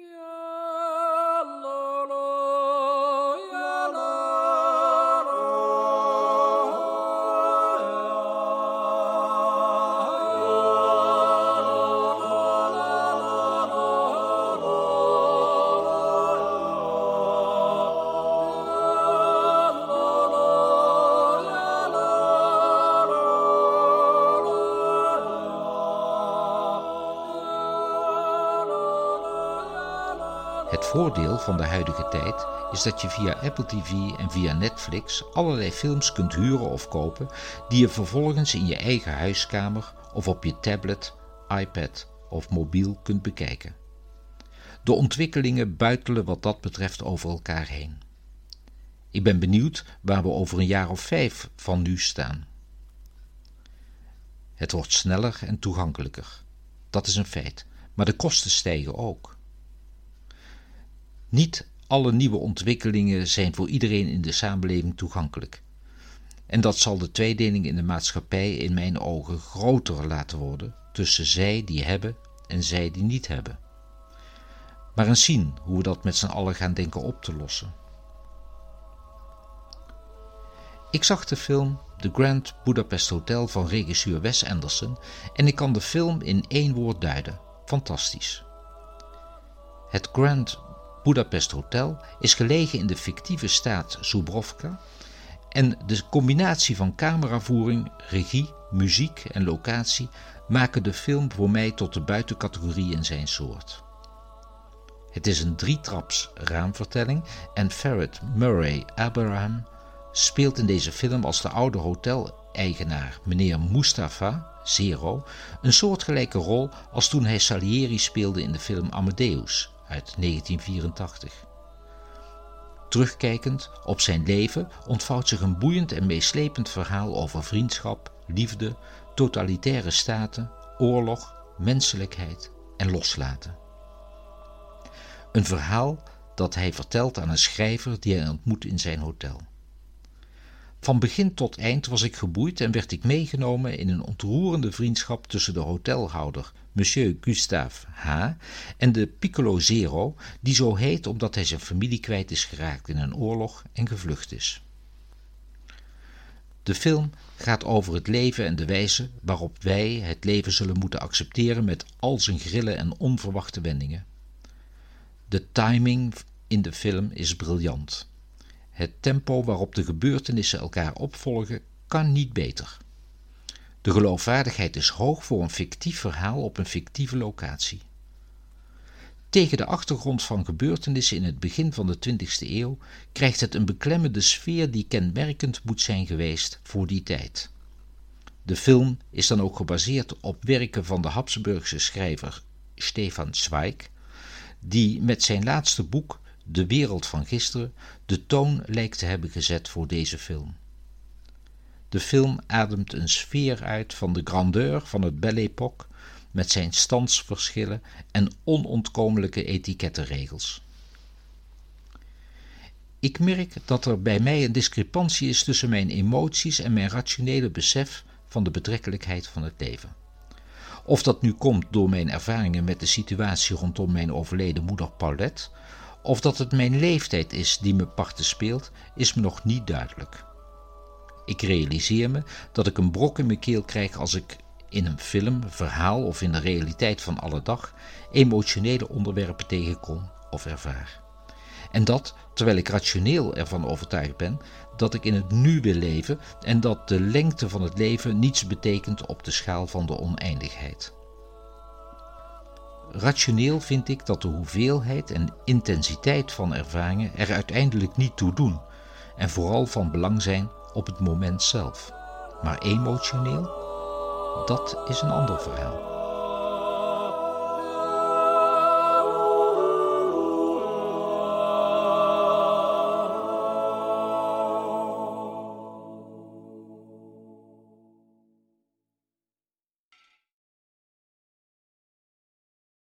Yeah. Het voordeel van de huidige tijd is dat je via Apple TV en via Netflix allerlei films kunt huren of kopen die je vervolgens in je eigen huiskamer of op je tablet, iPad of mobiel kunt bekijken. De ontwikkelingen buitelen wat dat betreft over elkaar heen. Ik ben benieuwd waar we over een jaar of vijf van nu staan. Het wordt sneller en toegankelijker. Dat is een feit, maar de kosten stijgen ook. Niet alle nieuwe ontwikkelingen zijn voor iedereen in de samenleving toegankelijk. En dat zal de tweedeling in de maatschappij in mijn ogen groter laten worden tussen zij die hebben en zij die niet hebben. Maar eens zien hoe we dat met z'n allen gaan denken op te lossen. Ik zag de film The Grand Budapest Hotel van regisseur Wes Anderson en ik kan de film in één woord duiden: fantastisch. Het Grand Budapest Hotel is gelegen in de fictieve staat Zubrovka en de combinatie van cameravoering, regie, muziek en locatie maken de film voor mij tot de buitencategorie in zijn soort. Het is een drietraps raamvertelling en Ferret Murray Abraham speelt in deze film als de oude hoteleigenaar meneer Mustafa Zero een soortgelijke rol als toen hij Salieri speelde in de film Amadeus uit 1984. Terugkijkend op zijn leven ontvouwt zich een boeiend en meeslepend verhaal over vriendschap, liefde, totalitaire staten, oorlog, menselijkheid en loslaten. Een verhaal dat hij vertelt aan een schrijver die hij ontmoet in zijn hotel. Van begin tot eind was ik geboeid en werd ik meegenomen in een ontroerende vriendschap tussen de hotelhouder Monsieur Gustave H. en de Piccolo Zero, die zo heet omdat hij zijn familie kwijt is geraakt in een oorlog en gevlucht is. De film gaat over het leven en de wijze waarop wij het leven zullen moeten accepteren met al zijn grillen en onverwachte wendingen. De timing in de film is briljant. Het tempo waarop de gebeurtenissen elkaar opvolgen kan niet beter. De geloofwaardigheid is hoog voor een fictief verhaal op een fictieve locatie. Tegen de achtergrond van gebeurtenissen in het begin van de 20e eeuw krijgt het een beklemmende sfeer die kenmerkend moet zijn geweest voor die tijd. De film is dan ook gebaseerd op werken van de Habsburgse schrijver Stefan Zweig, die met zijn laatste boek De Wereld van Gisteren de toon lijkt te hebben gezet voor deze film. De film ademt een sfeer uit van de grandeur van het Belle Époque met zijn standsverschillen en onontkomelijke etikettenregels. Ik merk dat er bij mij een discrepantie is tussen mijn emoties en mijn rationele besef van de betrekkelijkheid van het leven. Of dat nu komt door mijn ervaringen met de situatie rondom mijn overleden moeder Paulette, of dat het mijn leeftijd is die me parten speelt, is me nog niet duidelijk. Ik realiseer me dat ik een brok in mijn keel krijg als ik in een film, verhaal of in de realiteit van alle dag emotionele onderwerpen tegenkom of ervaar. En dat terwijl ik rationeel ervan overtuigd ben dat ik in het nu wil leven en dat de lengte van het leven niets betekent op de schaal van de oneindigheid. Rationeel vind ik dat de hoeveelheid en intensiteit van ervaringen er uiteindelijk niet toe doen en vooral van belang zijn op het moment zelf. Maar emotioneel, dat is een ander verhaal.